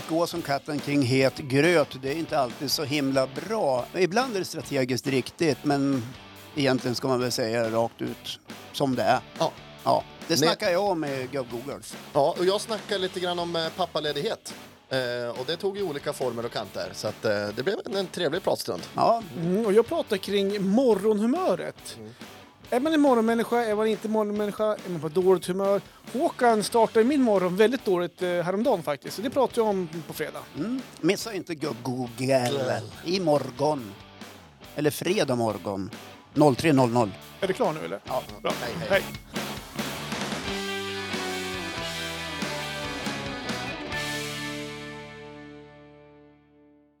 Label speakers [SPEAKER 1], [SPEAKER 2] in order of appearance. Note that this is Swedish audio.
[SPEAKER 1] Att gå som katten kring het gröt, det är inte alltid så himla bra. Ibland är det strategiskt riktigt, men egentligen ska man väl säga rakt ut som det är.
[SPEAKER 2] Ja.
[SPEAKER 1] Ja, det snackar jag om med Gubb-Googles.
[SPEAKER 2] ja, och jag snackar lite grann om eh, pappaledighet. Eh, och det tog ju olika former och kanter, så att, eh, det blev en, en trevlig pratstund.
[SPEAKER 1] Ja,
[SPEAKER 3] Mm, och jag pratar kring morgonhumöret. Är man en morgonmänniska, är man inte morgonmänniska, är man på dåligt humör? Håkan startade min morgon väldigt dåligt eh, häromdagen faktiskt, så det pratar jag om på fredag.
[SPEAKER 1] mm. missa inte Gubb-Google i morgon. Eller fredag morgon. 03.00.
[SPEAKER 3] Är det klar nu eller?
[SPEAKER 1] Ja.
[SPEAKER 3] Bra.
[SPEAKER 2] Hej, hej.
[SPEAKER 3] hej.